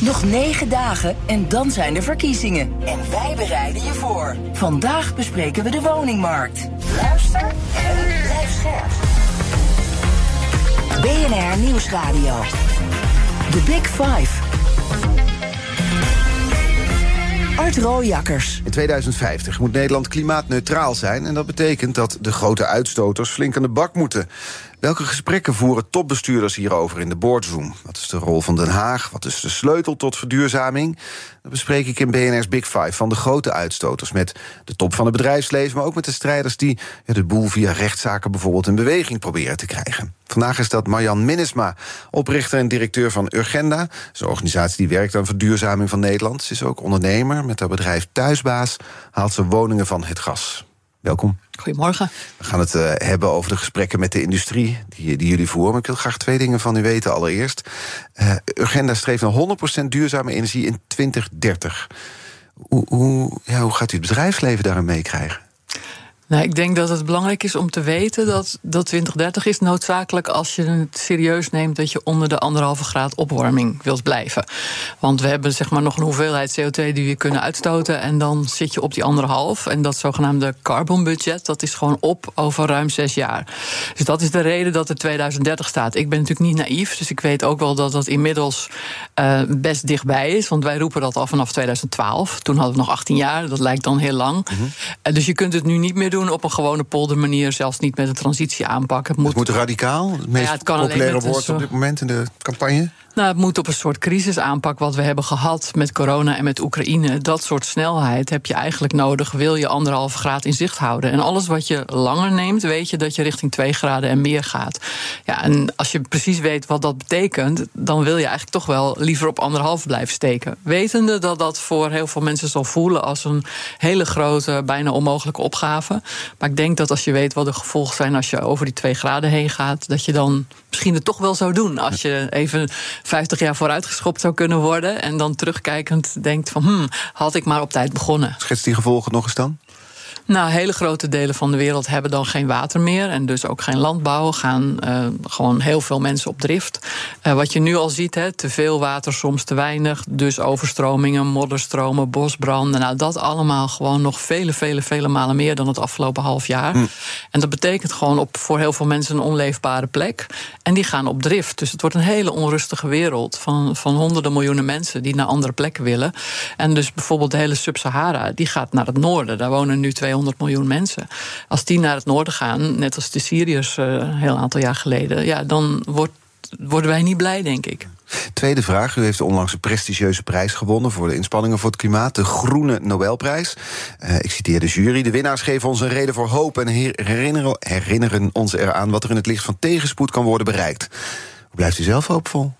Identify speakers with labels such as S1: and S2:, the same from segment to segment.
S1: Nog negen dagen en dan zijn er verkiezingen. En wij bereiden je voor. Vandaag bespreken we de woningmarkt. Luister en blijf scherp. BNR Nieuwsradio. The Big Five. Art Rooijakkers.
S2: In 2050 moet Nederland klimaatneutraal zijn. En dat betekent dat de grote uitstoters flink aan de bak moeten. Welke gesprekken voeren topbestuurders hierover in de boardroom? Wat is de rol van Den Haag? Wat is de sleutel tot verduurzaming? Dat bespreek ik in BNR's Big Five van de grote uitstoters... met de top van het bedrijfsleven, maar ook met de strijders... die de boel via rechtszaken bijvoorbeeld in beweging proberen te krijgen. Vandaag is dat Marjan Minnesma, oprichter en directeur van Urgenda. Dat een organisatie die werkt aan verduurzaming van Nederland. Ze is ook ondernemer. Met haar bedrijf Thuisbaas haalt ze woningen van het gas. Welkom.
S3: Goedemorgen.
S2: We gaan het uh, hebben over de gesprekken met de industrie die, die jullie voeren. Maar ik wil graag twee dingen van u weten. Allereerst, uh, Urgenda streeft naar 100% duurzame energie in 2030. Hoe, hoe, ja, hoe gaat u het bedrijfsleven daarin meekrijgen?
S3: Nou, ik denk dat het belangrijk is om te weten dat, dat 2030 is noodzakelijk als je het serieus neemt dat je onder de anderhalve graad opwarming wilt blijven. Want we hebben zeg maar nog een hoeveelheid CO2 die we kunnen uitstoten en dan zit je op die anderhalf. En dat zogenaamde carbon budget, dat is gewoon op over ruim zes jaar. Dus dat is de reden dat het 2030 staat. Ik ben natuurlijk niet naïef, dus ik weet ook wel dat dat inmiddels uh, best dichtbij is. Want wij roepen dat al vanaf 2012. Toen hadden we nog 18 jaar, dat lijkt dan heel lang. Mm -hmm. uh, dus je kunt het nu niet meer doen op een gewone poldermanier, zelfs niet met een transitie aanpakken.
S2: Het moet, het moet radicaal, het meest ja, het populaire woord op dit moment in de campagne.
S3: Nou, het moet op een soort crisisaanpak wat we hebben gehad met corona en met Oekraïne. Dat soort snelheid heb je eigenlijk nodig, wil je anderhalve graad in zicht houden. En alles wat je langer neemt, weet je dat je richting twee graden en meer gaat. Ja, en als je precies weet wat dat betekent, dan wil je eigenlijk toch wel liever op anderhalf blijven steken. Wetende dat dat voor heel veel mensen zal voelen als een hele grote, bijna onmogelijke opgave. Maar ik denk dat als je weet wat de gevolgen zijn als je over die twee graden heen gaat, dat je dan misschien het toch wel zou doen. Als je even 50 jaar vooruitgeschopt zou kunnen worden. En dan terugkijkend denkt van, hmm, had ik maar op tijd begonnen.
S2: Schets die gevolgen nog eens dan?
S3: Nou, hele grote delen van de wereld hebben dan geen water meer. En dus ook geen landbouw. Gaan uh, gewoon heel veel mensen op drift. Uh, wat je nu al ziet, hè, te veel water, soms te weinig. Dus overstromingen, modderstromen, bosbranden. Nou, dat allemaal gewoon nog vele, vele, vele malen meer dan het afgelopen half jaar. Hm. En dat betekent gewoon op, voor heel veel mensen een onleefbare plek. En die gaan op drift. Dus het wordt een hele onrustige wereld van, van honderden miljoenen mensen die naar andere plekken willen. En dus bijvoorbeeld de hele Sub-Sahara, die gaat naar het noorden. Daar wonen nu 200 miljoen mensen. Als die naar het noorden gaan, net als de Syriërs uh, een heel aantal jaar geleden, ja, dan wordt, worden wij niet blij, denk ik.
S2: Tweede vraag. U heeft onlangs een prestigieuze prijs gewonnen voor de inspanningen voor het klimaat, de Groene Nobelprijs. Uh, ik citeer de jury. De winnaars geven ons een reden voor hoop en herinneren, herinneren ons eraan wat er in het licht van tegenspoed kan worden bereikt. Blijft u zelf hoopvol?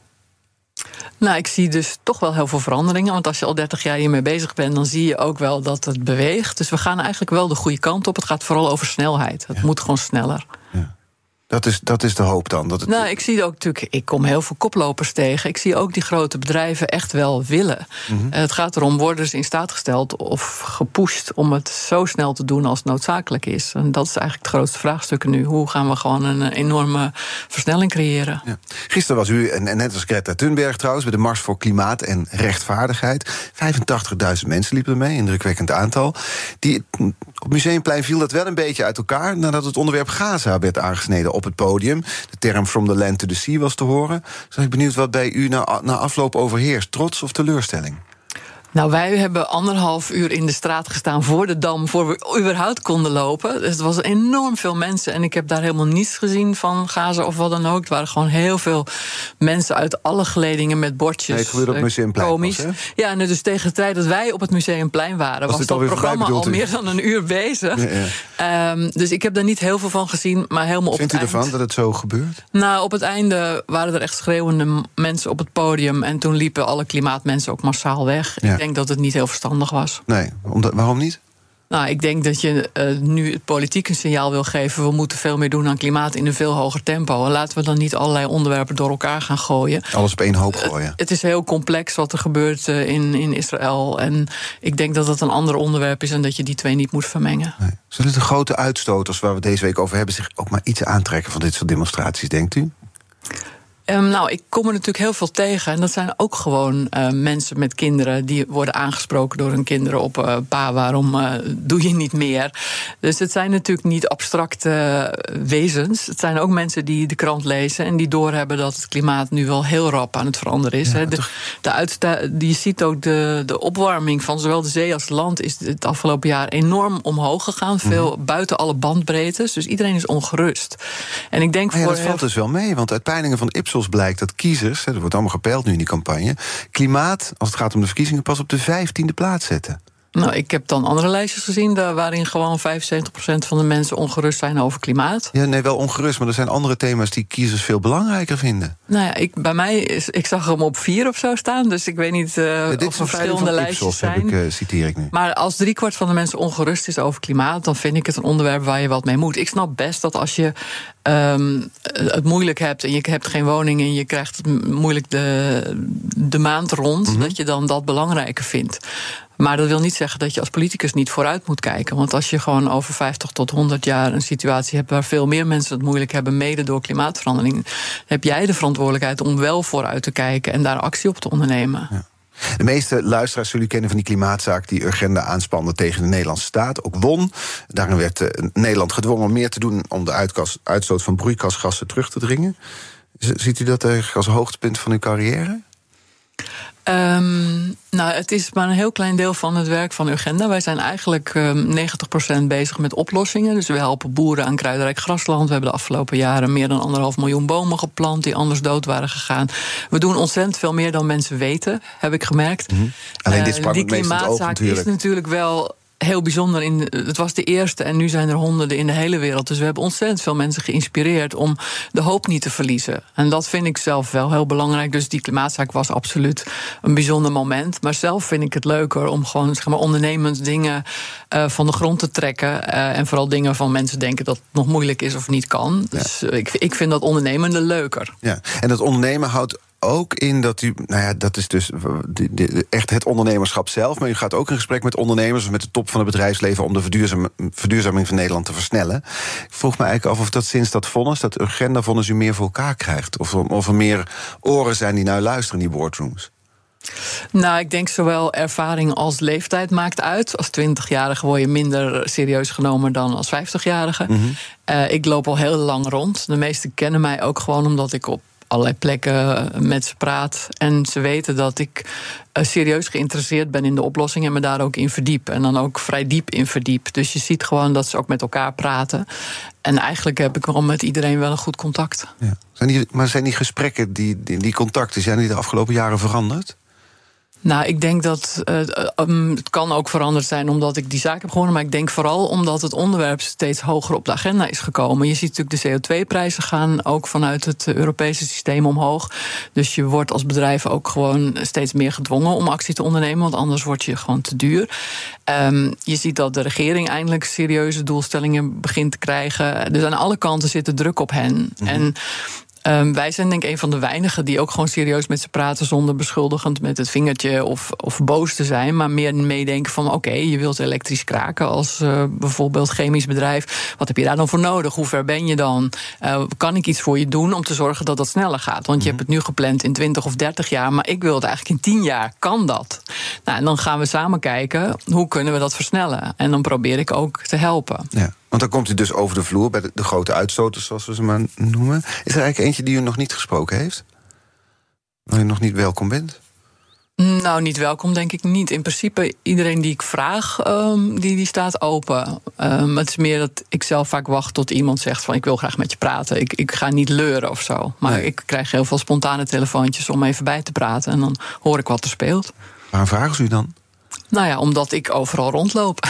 S3: Nou, ik zie dus toch wel heel veel veranderingen. Want als je al 30 jaar hiermee bezig bent, dan zie je ook wel dat het beweegt. Dus we gaan eigenlijk wel de goede kant op. Het gaat vooral over snelheid. Het ja. moet gewoon sneller. Ja.
S2: Dat is, dat is de hoop dan? Dat het...
S3: Nou, ik zie ook natuurlijk, ik kom heel veel koplopers tegen. Ik zie ook die grote bedrijven echt wel willen. Mm -hmm. Het gaat erom, worden ze in staat gesteld of gepusht om het zo snel te doen als noodzakelijk is? En dat is eigenlijk het grootste vraagstuk nu. Hoe gaan we gewoon een enorme versnelling creëren? Ja.
S2: Gisteren was u, en net als Greta Thunberg trouwens, bij de Mars voor Klimaat en Rechtvaardigheid. 85.000 mensen liepen ermee, indrukwekkend aantal. Die, op Museumplein viel dat wel een beetje uit elkaar nadat het onderwerp Gaza werd aangesneden op het podium. De term from the land to the sea was te horen. Dus ik benieuwd wat bij u na afloop overheerst. Trots of teleurstelling?
S3: Nou, wij hebben anderhalf uur in de straat gestaan voor de dam, voor we überhaupt konden lopen. Dus het was enorm veel mensen. En ik heb daar helemaal niets gezien van Gaza of wat dan ook. Het waren gewoon heel veel mensen uit alle geledingen met bordjes.
S2: Nee, het gebeurde op het Museumplein.
S3: Komisch.
S2: Was,
S3: ja, en dus tegen de tijd dat wij op het Museumplein waren, was, was dat programma al meer dan een uur bezig. Ja, ja. Um, dus ik heb daar niet heel veel van gezien, maar helemaal
S2: Vindt
S3: op
S2: het
S3: u
S2: ervan dat het zo gebeurt?
S3: Nou, op het einde waren er echt schreeuwende mensen op het podium. En toen liepen alle klimaatmensen ook massaal weg. Ja. Ik denk dat het niet heel verstandig was.
S2: Nee, omdat, waarom niet?
S3: Nou, ik denk dat je uh, nu het politiek een signaal wil geven. We moeten veel meer doen aan klimaat in een veel hoger tempo. En laten we dan niet allerlei onderwerpen door elkaar gaan gooien.
S2: Alles op één hoop gooien.
S3: Uh, het is heel complex wat er gebeurt uh, in, in Israël. En ik denk dat dat een ander onderwerp is en dat je die twee niet moet vermengen.
S2: Nee. Zullen de grote uitstoters waar we deze week over hebben zich ook maar iets aantrekken van dit soort demonstraties, denkt u?
S3: Um, nou, ik kom er natuurlijk heel veel tegen. En dat zijn ook gewoon uh, mensen met kinderen die worden aangesproken door hun kinderen op uh, pa, waarom uh, doe je niet meer? Dus het zijn natuurlijk niet abstracte wezens. Het zijn ook mensen die de krant lezen en die doorhebben dat het klimaat nu wel heel rap aan het veranderen is. Ja, de, de uitsta je ziet ook de, de opwarming van zowel de zee als het land is het afgelopen jaar enorm omhoog gegaan. Veel mm -hmm. buiten alle bandbreedtes. Dus iedereen is ongerust. En ik denk
S2: ja,
S3: voor
S2: dat valt dus wel mee, want uit peilingen van Ipsos blijkt dat kiezers, er wordt allemaal gepeild nu in die campagne, klimaat, als het gaat om de verkiezingen, pas op de vijftiende plaats zetten.
S3: Nou, ik heb dan andere lijstjes gezien waarin gewoon 75% van de mensen ongerust zijn over klimaat.
S2: Ja, nee, wel ongerust, maar er zijn andere thema's die kiezers veel belangrijker vinden.
S3: Nou ja, ik, bij mij is, ik zag hem op vier of zo staan, dus ik weet niet uh, ja, of er verschillende lijstjes zijn.
S2: Ik, uh, citeer ik nu.
S3: Maar als driekwart van de mensen ongerust is over klimaat, dan vind ik het een onderwerp waar je wat mee moet. Ik snap best dat als je um, het moeilijk hebt en je hebt geen woning en je krijgt moeilijk de, de maand rond, mm -hmm. dat je dan dat belangrijker vindt. Maar dat wil niet zeggen dat je als politicus niet vooruit moet kijken. Want als je gewoon over 50 tot 100 jaar een situatie hebt waar veel meer mensen het moeilijk hebben, mede door klimaatverandering, heb jij de verantwoordelijkheid om wel vooruit te kijken en daar actie op te ondernemen.
S2: De meeste luisteraars zullen kennen van die klimaatzaak die Urgenda aanspande tegen de Nederlandse staat. Ook won. Daarin werd uh, Nederland gedwongen om meer te doen om de uitstoot van broeikasgassen terug te dringen. Ziet u dat eigenlijk als hoogtepunt van uw carrière?
S3: Um, nou, het is maar een heel klein deel van het werk van Urgenda. Wij zijn eigenlijk um, 90% bezig met oplossingen. Dus we helpen boeren aan kruidrijk grasland. We hebben de afgelopen jaren meer dan anderhalf miljoen bomen geplant die anders dood waren gegaan. We doen ontzettend veel meer dan mensen weten, heb ik gemerkt.
S2: Mm -hmm. Alleen dit
S3: uh,
S2: sprak
S3: die
S2: het oog
S3: klimaatzaak is natuurlijk wel heel bijzonder. In, het was de eerste en nu zijn er honderden in de hele wereld. Dus we hebben ontzettend veel mensen geïnspireerd om de hoop niet te verliezen. En dat vind ik zelf wel heel belangrijk. Dus die klimaatzaak was absoluut een bijzonder moment. Maar zelf vind ik het leuker om gewoon zeg maar, ondernemend dingen uh, van de grond te trekken. Uh, en vooral dingen van mensen denken dat het nog moeilijk is of niet kan. Dus uh, ik, ik vind dat ondernemende leuker.
S2: Ja, en dat ondernemen houdt ook in dat u, nou ja, dat is dus echt het ondernemerschap zelf. Maar u gaat ook in gesprek met ondernemers, met de top van het bedrijfsleven, om de verduurzam, verduurzaming van Nederland te versnellen. Ik vroeg me eigenlijk af of dat sinds dat vonnis, dat agenda-vonnis, u meer voor elkaar krijgt. Of, of er meer oren zijn die naar luisteren in die boardrooms.
S3: Nou, ik denk zowel ervaring als leeftijd maakt uit. Als 20-jarige word je minder serieus genomen dan als 50-jarige. Mm -hmm. uh, ik loop al heel lang rond. De meesten kennen mij ook gewoon omdat ik op allerlei plekken met ze praat. En ze weten dat ik uh, serieus geïnteresseerd ben in de oplossing en me daar ook in verdiep. En dan ook vrij diep in verdiep. Dus je ziet gewoon dat ze ook met elkaar praten. En eigenlijk heb ik wel met iedereen wel een goed contact.
S2: Ja. Zijn maar zijn die gesprekken, die, die, die contacten, zijn die de afgelopen jaren veranderd?
S3: Nou, ik denk dat uh, um, het kan ook veranderd zijn omdat ik die zaak heb gewonnen. Maar ik denk vooral omdat het onderwerp steeds hoger op de agenda is gekomen. Je ziet natuurlijk de CO2-prijzen gaan ook vanuit het Europese systeem omhoog. Dus je wordt als bedrijf ook gewoon steeds meer gedwongen om actie te ondernemen. Want anders word je gewoon te duur. Um, je ziet dat de regering eindelijk serieuze doelstellingen begint te krijgen. Dus aan alle kanten zit de druk op hen. Mm -hmm. En Um, wij zijn denk ik een van de weinigen die ook gewoon serieus met ze praten zonder beschuldigend met het vingertje of, of boos te zijn, maar meer meedenken van oké, okay, je wilt elektrisch kraken als uh, bijvoorbeeld chemisch bedrijf. Wat heb je daar dan voor nodig? Hoe ver ben je dan? Uh, kan ik iets voor je doen om te zorgen dat dat sneller gaat? Want je hebt het nu gepland in 20 of 30 jaar, maar ik wil het eigenlijk in 10 jaar. Kan dat? Nou, en dan gaan we samen kijken hoe kunnen we dat versnellen. En dan probeer ik ook te helpen.
S2: Ja. Want dan komt u dus over de vloer bij de, de, grote uitstoters, zoals we ze maar noemen. Is er eigenlijk eentje die u nog niet gesproken heeft? Waar u nog niet welkom bent?
S3: Nou, niet welkom, denk ik niet. In principe, iedereen die ik vraag, um, die, die staat open. Um, het is meer dat ik zelf vaak wacht tot iemand zegt van... ik wil graag met je praten. Ik, ik ga niet leuren of zo. Maar nee. ik krijg heel veel spontane telefoontjes om even bij te praten. En dan hoor ik wat er speelt.
S2: Waarom vragen ze u dan?
S3: Nou ja, omdat ik overal rondloop.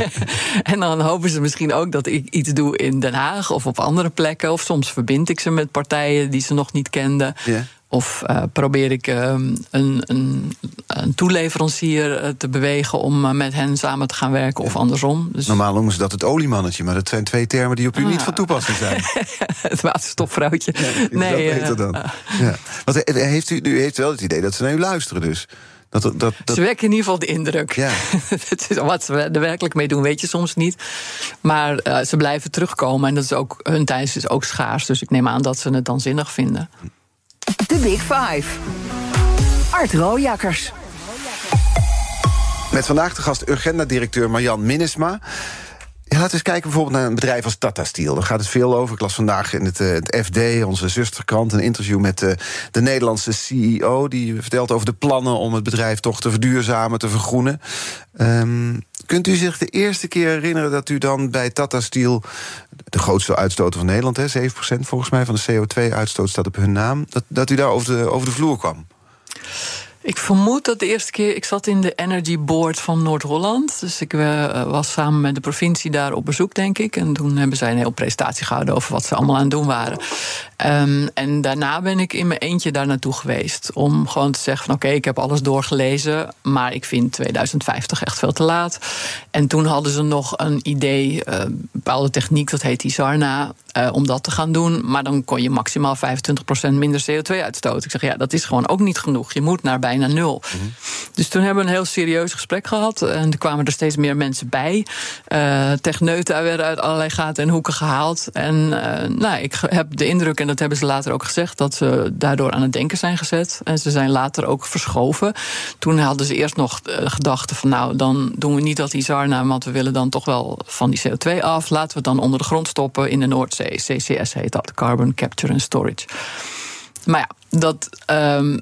S3: en dan hopen ze misschien ook dat ik iets doe in Den Haag of op andere plekken. Of soms verbind ik ze met partijen die ze nog niet kenden. Yeah. Of uh, probeer ik uh, een, een, een, toeleverancier uh, te bewegen om uh, met hen samen te gaan werken, ja. of andersom.
S2: Dus... Normaal noemen ze dat het oliemannetje, maar dat zijn twee termen die op u ah. niet van toepassing zijn.
S3: het waterstofvrouwtje.
S2: Ja, nee, dat beter dan. ja. Want heeft u, u heeft wel het idee dat ze naar u luisteren, dus.
S3: Dat, dat, dat... Ze wekken in ieder geval de indruk.
S2: Ja.
S3: Wat ze er werkelijk mee doen, weet je soms niet. Maar uh, ze blijven terugkomen en dat is ook, hun tijd is ook schaars. Dus ik neem aan dat ze het dan zinnig vinden.
S1: de Big Five. Art Rojakkers.
S2: Met vandaag de gast Urgenda-directeur Marjan Minnesma. Ja, laten we eens kijken bijvoorbeeld naar een bedrijf als Tata Steel. Daar gaat het veel over. Ik las vandaag in het, uh, het FD, onze zusterkrant, een interview met uh, de Nederlandse CEO. Die vertelt over de plannen om het bedrijf toch te verduurzamen, te vergroenen. Um, kunt u zich de eerste keer herinneren dat u dan bij Tata Steel, de grootste uitstoter van Nederland, hè, 7% volgens mij van de CO2-uitstoot staat op hun naam, dat, dat u daar over de, over de vloer kwam?
S3: Ik vermoed dat de eerste keer. Ik zat in de Energy Board van Noord-Holland. Dus ik uh, was samen met de provincie daar op bezoek, denk ik. En toen hebben zij een hele presentatie gehouden over wat ze allemaal aan het doen waren. Um, en daarna ben ik in mijn eentje daar naartoe geweest. Om gewoon te zeggen: van oké, ik heb alles doorgelezen. Maar ik vind 2050 echt veel te laat. En toen hadden ze nog een idee, een bepaalde techniek, dat heet Isarna. Uh, om dat te gaan doen. Maar dan kon je maximaal 25% minder CO2 uitstoten. Ik zeg ja, dat is gewoon ook niet genoeg. Je moet naar bijna nul. Mm -hmm. Dus toen hebben we een heel serieus gesprek gehad. En er kwamen er steeds meer mensen bij. Uh, techneuten werden uit allerlei gaten en hoeken gehaald. En uh, nou, ik heb de indruk, en dat hebben ze later ook gezegd, dat ze daardoor aan het denken zijn gezet. En ze zijn later ook verschoven. Toen hadden ze eerst nog de gedachte van nou, dan doen we niet dat Isarna, want we willen dan toch wel van die CO2 af. Laten we het dan onder de grond stoppen in de Noordzee. CCS heet dat, Carbon Capture and Storage. Maar ja, dat um,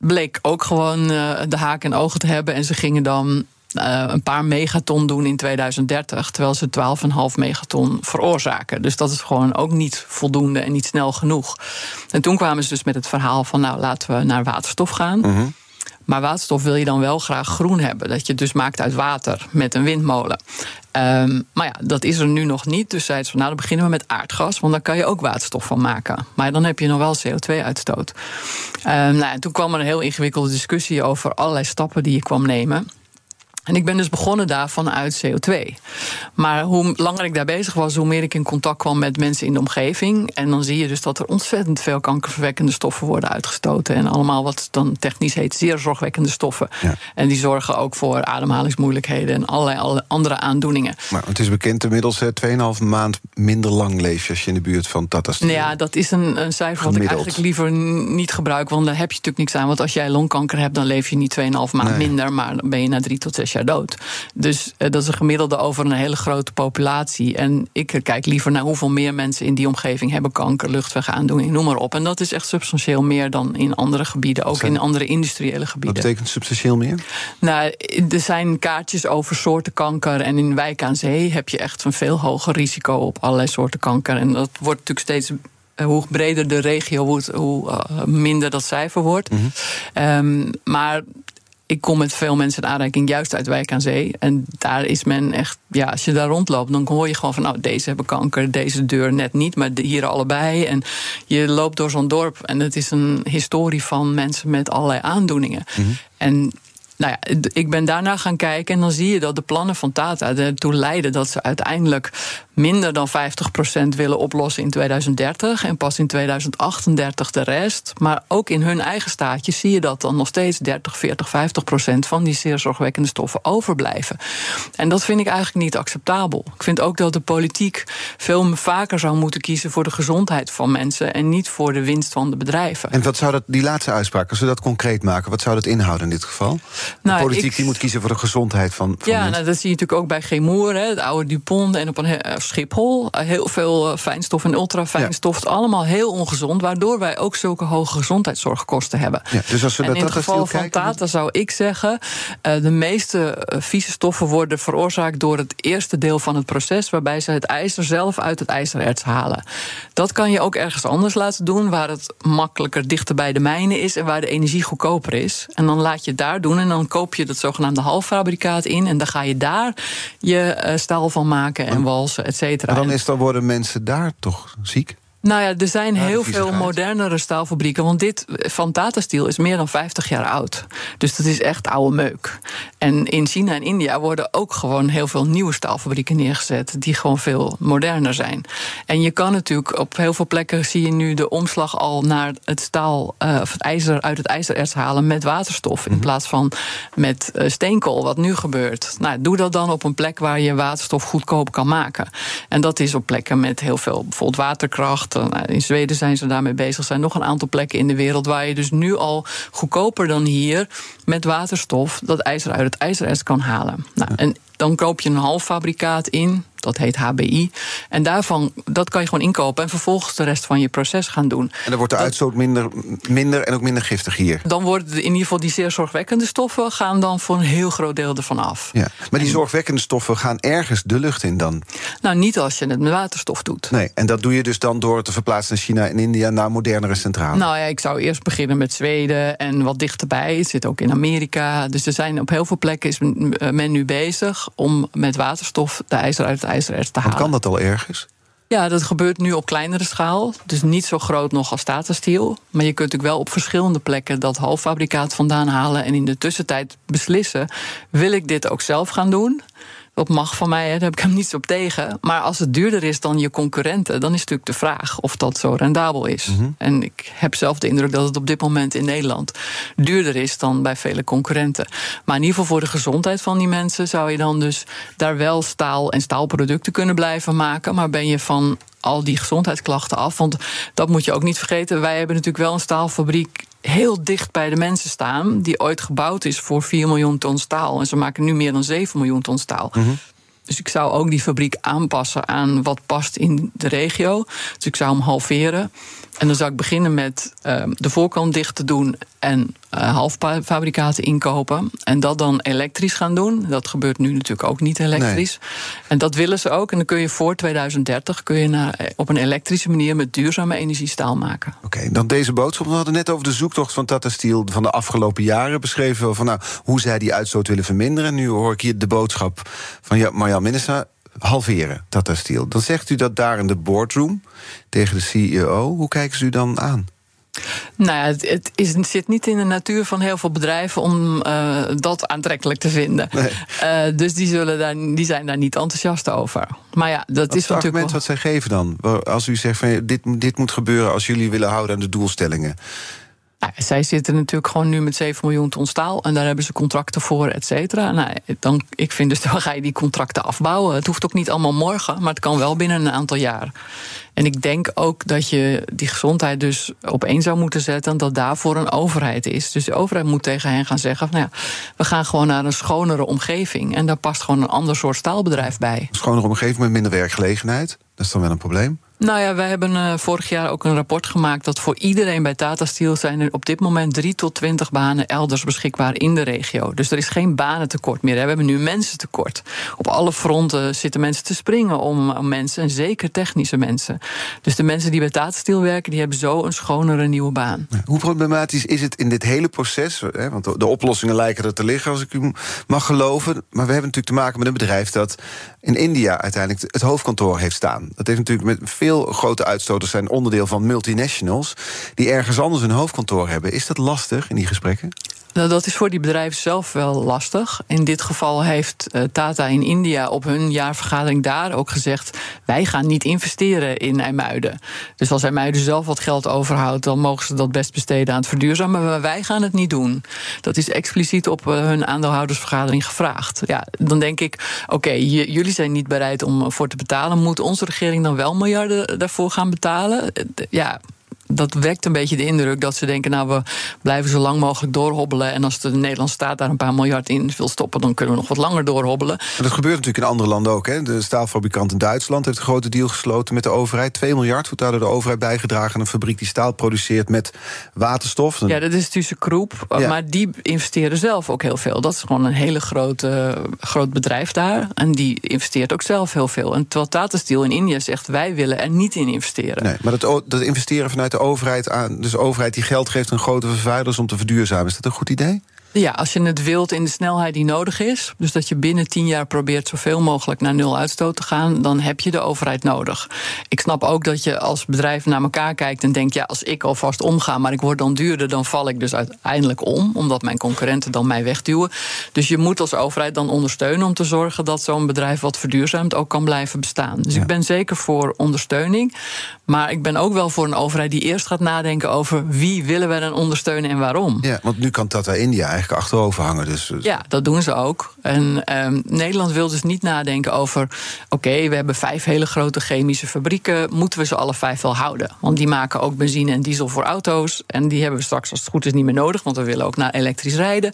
S3: bleek ook gewoon uh, de haak en ogen te hebben. En ze gingen dan uh, een paar megaton doen in 2030, terwijl ze 12,5 megaton veroorzaken. Dus dat is gewoon ook niet voldoende en niet snel genoeg. En toen kwamen ze dus met het verhaal van, nou laten we naar waterstof gaan. -hmm. Maar waterstof wil je dan wel graag groen hebben. Dat je het dus maakt uit water met een windmolen. Um, maar ja, dat is er nu nog niet. Dus zei ze van nou, dan beginnen we met aardgas. Want dan kan je ook waterstof van maken. Maar dan heb je nog wel CO2-uitstoot. Um, nou, en toen kwam er een heel ingewikkelde discussie over allerlei stappen die je kwam nemen. En ik ben dus begonnen daar vanuit CO2. Maar hoe langer ik daar bezig was, hoe meer ik in contact kwam met mensen in de omgeving. En dan zie je dus dat er ontzettend veel kankerverwekkende stoffen worden uitgestoten. En allemaal wat dan technisch heet zeer zorgwekkende stoffen. Ja. En die zorgen ook voor ademhalingsmoeilijkheden en allerlei andere aandoeningen.
S2: Maar het is bekend inmiddels 2,5 maand minder lang leef je als je in de buurt van Tata Steel.
S3: Nou ja, dat is een, een cijfer Gemiddeld. wat ik eigenlijk liever niet gebruik. Want daar heb je natuurlijk niks aan. Want als jij longkanker hebt, dan leef je niet 2,5 maand nee. minder. Maar dan ben je na drie tot zes jaar dood. Dus uh, dat is een gemiddelde over een hele grote populatie. En ik kijk liever naar hoeveel meer mensen in die omgeving hebben kanker, luchtwegaandoening, noem maar op. En dat is echt substantieel meer dan in andere gebieden, ook zijn, in andere industriële gebieden.
S2: Wat betekent substantieel meer?
S3: Nou, er zijn kaartjes over soorten kanker. En in Wijk aan Zee heb je echt een veel hoger risico op allerlei soorten kanker. En dat wordt natuurlijk steeds hoe breder de regio wordt, hoe minder dat cijfer wordt. Mm -hmm. um, maar ik kom met veel mensen in aanraking, juist uit Wijk aan Zee. En daar is men echt, ja, als je daar rondloopt, dan hoor je gewoon van, nou, deze hebben kanker, deze deur net niet, maar hier allebei. En je loopt door zo'n dorp en het is een historie van mensen met allerlei aandoeningen. Mm -hmm. En nou ja, ik ben daarna gaan kijken en dan zie je dat de plannen van Tata ertoe leiden dat ze uiteindelijk minder dan 50% willen oplossen in 2030 en pas in 2038 de rest. Maar ook in hun eigen staatje zie je dat dan nog steeds 30, 40, 50% van die zeer zorgwekkende stoffen overblijven. En dat vind ik eigenlijk niet acceptabel. Ik vind ook dat de politiek veel vaker zou moeten kiezen voor de gezondheid van mensen en niet voor de winst van de bedrijven.
S2: En wat zou dat, die laatste uitspraak, als we dat concreet maken, wat zou dat inhouden in dit geval? Nou, de politiek ik, die moet kiezen voor de gezondheid van, van
S3: ja, nou, dat zie je natuurlijk ook bij Gemoer, het oude Dupont en op een Schiphol. Heel veel fijnstof en ultrafijnstof. Ja. Allemaal heel ongezond. Waardoor wij ook zulke hoge gezondheidszorgkosten hebben.
S2: Ja, dus als we
S3: en
S2: dat
S3: in het geval van kijken, Tata zou ik zeggen... de meeste vieze stoffen worden veroorzaakt door het eerste deel van het proces... waarbij ze het ijzer zelf uit het ijzererts halen. Dat kan je ook ergens anders laten doen... waar het makkelijker dichter bij de mijnen is... en waar de energie goedkoper is. En dan laat je het daar doen en dan koop je dat zogenaamde halffabrikaat in... en dan ga je daar je staal van maken en walsen, et cetera.
S2: Dan, is, dan worden mensen daar toch ziek?
S3: Nou ja, er zijn ja, heel veel modernere staalfabrieken. Want dit van Tata Steel is meer dan 50 jaar oud. Dus dat is echt oude meuk. En in China en India worden ook gewoon heel veel nieuwe staalfabrieken neergezet. Die gewoon veel moderner zijn. En je kan natuurlijk op heel veel plekken zie je nu de omslag al naar het staal uh, of het ijzer uit het ijzererts halen met waterstof. In plaats van met uh, steenkool, wat nu gebeurt. Nou, doe dat dan op een plek waar je waterstof goedkoop kan maken. En dat is op plekken met heel veel bijvoorbeeld waterkracht Nou, in Zweden zijn ze daarmee bezig. Er zijn nog een aantal plekken in de wereld waar je dus nu al goedkoper dan hier met waterstof dat ijzer uit het ijzererts kan halen. Nou, en dan koop je een halffabrikaat in. Dat heet HBI. En daarvan, dat kan je gewoon inkopen. En vervolgens de rest van je proces gaan doen.
S2: En dan wordt de uitstoot minder, minder en ook minder giftig hier.
S3: Dan worden in ieder geval die zeer zorgwekkende stoffen... gaan dan voor een heel groot deel ervan af.
S2: Ja. Maar die zorgwekkende stoffen gaan ergens de lucht in dan?
S3: Nou, niet als je het met waterstof doet.
S2: Nee, en dat doe je dus dan door te verplaatsen naar China en India... naar modernere centrales?
S3: Nou ja, ik zou eerst beginnen met Zweden en wat dichterbij. Het zit ook in Amerika. Dus er zijn op heel veel plekken is men nu bezig... om met waterstof de ijzer uit ijzererts te halen.
S2: kan dat al ergens?
S3: Ja, dat gebeurt nu op kleinere schaal. Dus niet zo groot nog als Tata Steel. Maar je kunt natuurlijk wel op verschillende plekken dat halffabrikaat vandaan halen. En in de tussentijd beslissen: wil ik dit ook zelf gaan doen? Dat mag van mij, daar heb ik hem niets op tegen. Maar als het duurder is dan je concurrenten, dan is natuurlijk de vraag of dat zo rendabel is. Mhm. En ik heb zelf de indruk dat het op dit moment in Nederland duurder is dan bij vele concurrenten. Maar in ieder geval voor de gezondheid van die mensen zou je dan dus daar wel staal en staalproducten kunnen blijven maken. Maar ben je van al die gezondheidsklachten af. Want dat moet je ook niet vergeten. Wij hebben natuurlijk wel een staalfabriek heel dicht bij de mensen staan. Die ooit gebouwd is voor 4 miljoen ton staal. En ze maken nu meer dan 7 miljoen ton staal. Mhm. Dus ik zou ook die fabriek aanpassen aan wat past in de regio. Dus ik zou hem halveren. En dan zou ik beginnen met uh, de voorkant dicht te doen en uh, halffabrikaten inkopen. En dat dan elektrisch gaan doen. Dat gebeurt nu natuurlijk ook niet elektrisch. En dat willen ze ook. En dan kun je voor 2030 kun je naar, eh, op een elektrische manier met duurzame energie staal maken.
S2: Oké, dan deze boodschap. We hadden net over de zoektocht van Tata Steel van de afgelopen jaren beschreven. Van nou, hoe zij die uitstoot willen verminderen. Nu hoor ik hier de boodschap van Marjan Minister halveren, Tata Steel. Dan zegt u dat daar in de boardroom tegen de CEO. Hoe kijken ze u dan aan?
S3: Nou ja, het, het, is, zit niet in de natuur van heel veel bedrijven om uh, dat aantrekkelijk te vinden. Nee. Uh, dus die, zullen daar, die zijn daar niet enthousiast over. Maar ja, dat
S2: wat
S3: is
S2: het argument wel... wat zij geven dan? Als u zegt van dit, dit moet gebeuren als jullie willen houden aan de doelstellingen.
S3: Nou, zij zitten natuurlijk gewoon nu met 7 miljoen ton staal. En daar hebben ze contracten voor, et cetera. Nou, dan, ik vind dus, dan ga je die contracten afbouwen. Het hoeft ook niet allemaal morgen, maar het kan wel binnen een aantal jaar. En ik denk ook dat je die gezondheid dus op één zou moeten zetten. Dat daarvoor een overheid is. Dus de overheid moet tegen hen gaan zeggen: nou ja, we gaan gewoon naar een schonere omgeving. En daar past gewoon een ander soort staalbedrijf bij.
S2: Schonere omgeving met minder werkgelegenheid. Dat is dan wel een probleem.
S3: Nou ja, wij hebben uh, vorig jaar ook een rapport gemaakt dat voor iedereen bij Tata Steel zijn er op dit moment 3 tot 20 banen elders beschikbaar in de regio. Dus er is geen banentekort meer. We hebben nu mensentekort. Op alle fronten zitten mensen te springen om, om mensen, en zeker technische mensen. Dus de mensen die bij Tata Steel werken, die hebben zo een schonere nieuwe baan.
S2: Hoe problematisch is het in dit hele proces? Hè, want de oplossingen lijken er te liggen, als ik u mag geloven. Maar we hebben natuurlijk te maken met een bedrijf dat in India uiteindelijk het hoofdkantoor heeft staan. Dat heeft natuurlijk met veel veel grote uitstoters zijn onderdeel van multinationals... die ergens anders een hoofdkantoor hebben. Is dat lastig in die gesprekken?
S3: Nou, dat is voor die bedrijven zelf wel lastig. In dit geval heeft uh, Tata in India op hun jaarvergadering daar ook gezegd: wij gaan niet investeren in IJmuiden. Dus als IJmuiden zelf wat geld overhoudt, dan mogen ze dat best besteden aan het verduurzamen. Maar wij gaan het niet doen. Dat is expliciet op uh, hun aandeelhoudersvergadering gevraagd. Ja, dan denk ik: oké, jullie zijn niet bereid om voor te betalen. Moet onze regering dan wel miljarden daarvoor gaan betalen? Uh, ja dat wekt een beetje de indruk dat ze denken: nou, we blijven zo lang mogelijk doorhobbelen. En als de Nederlandse staat daar een paar miljard in wil stoppen, dan kunnen we nog wat langer doorhobbelen.
S2: En dat gebeurt natuurlijk in andere landen ook. Hè? De staalfabrikant in Duitsland heeft een grote deal gesloten met de overheid. 2 miljard wordt daar door de overheid bijgedragen aan een fabriek die staal produceert met waterstof.
S3: Ja, dat is tussen Kroep. Maar die investeren zelf ook heel veel. Dat is gewoon een hele grote, groot bedrijf daar. En die investeert ook zelf heel veel. En terwijl Tata Steel in India zegt: wij willen er niet in investeren.
S2: Nee, maar dat, dat investeren vanuit de overheid aan, dus overheid die geld geeft aan grote vervuilers om te verduurzamen. Is dat een goed idee?
S3: Ja, als je het wilt in de snelheid die nodig is, dus dat je binnen tien jaar probeert zoveel mogelijk naar nul uitstoot te gaan, dan heb je de overheid nodig. Ik snap ook dat je als bedrijf naar elkaar kijkt en denkt: ja, als ik alvast omga, maar ik word dan duurder, dan val ik dus uiteindelijk om, omdat mijn concurrenten dan mij wegduwen. Dus je moet als overheid dan ondersteunen om te zorgen dat zo'n bedrijf wat verduurzaamt ook kan blijven bestaan. Dus ik ben zeker voor ondersteuning, maar ik ben ook wel voor een overheid die eerst gaat nadenken over wie willen we dan ondersteunen en waarom.
S2: Ja, want nu kan Tata India achterover hangen. Dus,
S3: Ja, dat doen ze ook. En ehm, Nederland wil dus niet nadenken over... oké, we hebben vijf hele grote chemische fabrieken... moeten we ze alle vijf wel houden? Want die maken ook benzine en diesel voor auto's... en die hebben we straks als het goed is niet meer nodig... want we willen ook naar elektrisch rijden.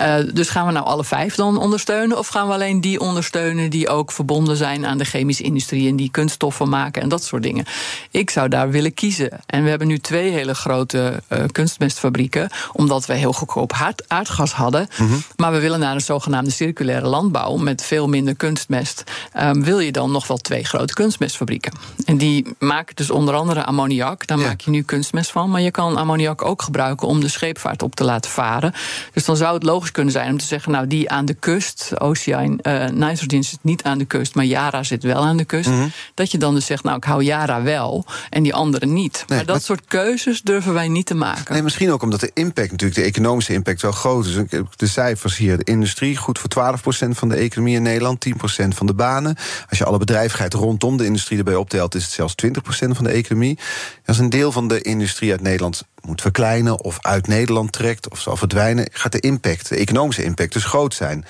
S3: Uh, dus gaan we nou alle vijf dan ondersteunen... of gaan we alleen die ondersteunen die ook verbonden zijn... aan de chemische industrie en die kunststoffen maken en dat soort dingen? Ik zou daar willen kiezen. En we hebben nu twee hele grote uh, kunstmestfabrieken... omdat we heel goedkoop aardgas hadden. Mm -hmm. Maar we willen naar een zogenaamde circulaire landbouw met veel minder kunstmest. Um, wil je dan nog wel twee grote kunstmestfabrieken? En die maken dus onder andere ammoniak. Daar ja. maak je nu kunstmest van. Maar je kan ammoniak ook gebruiken om de scheepvaart op te laten varen. Dus dan zou het logisch kunnen zijn om te zeggen: nou, die aan de kust, Oceaan, uh, zit niet aan de kust, maar Yara zit wel aan de kust. Mm -hmm. Dat je dan dus zegt: nou, ik hou Yara wel en die andere niet. Nee, maar dat maar... soort keuzes durven wij niet te maken.
S2: Nee, misschien ook omdat de impact, natuurlijk, de economische impact, wel groot is. De cijfers hier: de industrie, goed voor 12% van de economie in Nederland, 10% van de banen. Als je alle bedrijvigheid rondom de industrie erbij optelt, is het zelfs 20% van de economie. Als een deel van de industrie uit Nederland moet verkleinen of uit Nederland trekt of zal verdwijnen, gaat de impact, de economische impact, dus groot zijn.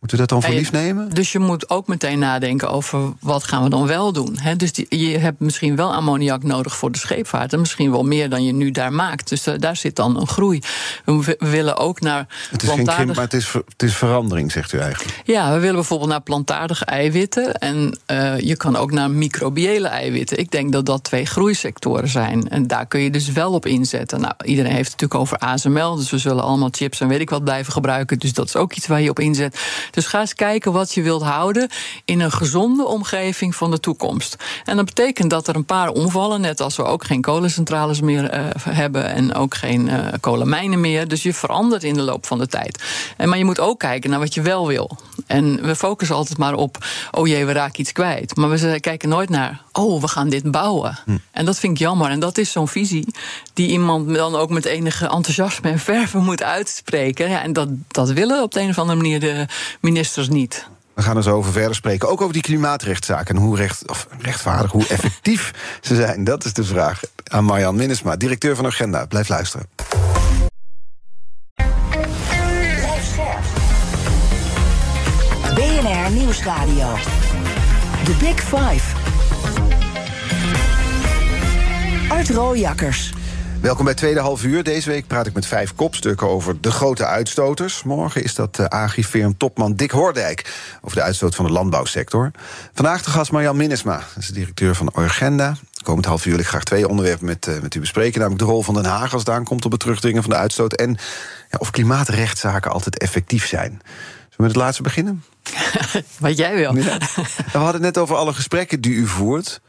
S2: Moeten we dat dan voor lief nemen?
S3: Dus je moet ook meteen nadenken over wat gaan we dan wel doen. He, dus die, je hebt misschien wel ammoniak nodig voor de scheepvaart. En misschien wel meer dan je nu daar maakt. Dus uh, daar zit dan een groei. We, we willen ook naar.
S2: Het is plantaardig... geen krimp, maar het is, het is verandering, zegt u eigenlijk.
S3: Ja, we willen bijvoorbeeld naar plantaardige eiwitten. En uh, je kan ook naar microbiële eiwitten. Ik denk dat dat twee groeisectoren zijn. En daar kun je dus wel op inzetten. Nou, iedereen heeft het natuurlijk over ASML. Dus we zullen allemaal chips en weet ik wat blijven gebruiken. Dus dat is ook iets waar je op inzet. Dus ga eens kijken wat je wilt houden in een gezonde omgeving van de toekomst. En dat betekent dat er een paar omvallen, net als we ook geen kolencentrales meer uh, hebben en ook geen uh, kolenmijnen meer. Dus je verandert in de loop van de tijd. En, maar je moet ook kijken naar wat je wel wil. En we focussen altijd maar op, oh jee, we raken iets kwijt. Maar we kijken nooit naar, oh, we gaan dit bouwen. Hm. En dat vind ik jammer. En dat is zo'n visie die iemand dan ook met enige enthousiasme en verven moet uitspreken. Ja, en dat, dat willen op de een of andere manier de ministers niet.
S2: We gaan er zo over verder spreken. Ook over die klimaatrechtszaken en hoe recht, of rechtvaardig, hoe effectief ze zijn. Dat is de vraag aan Marjan Minnesma, directeur van Agenda. Blijf luisteren.
S1: BNR Nieuwsradio. The Big Five. Art Rooijakkers.
S2: Welkom bij Tweede Half Uur. Deze week praat ik met vijf kopstukken over de grote uitstoters. Morgen is dat uh, Agrifirm-topman Dick Hoordijk... over de uitstoot van de landbouwsector. Vandaag de gast Marjan Minnesma, is de directeur van Orgenda. Komend half uur wil ik graag twee onderwerpen met, uh, met u bespreken. Namelijk de rol van Den Haag als het aankomt op het terugdringen van de uitstoot... en ja, of klimaatrechtszaken altijd effectief zijn. Zullen we met het laatste beginnen?
S3: Wat jij wil.
S2: Ja. We hadden het net over alle gesprekken die u voert...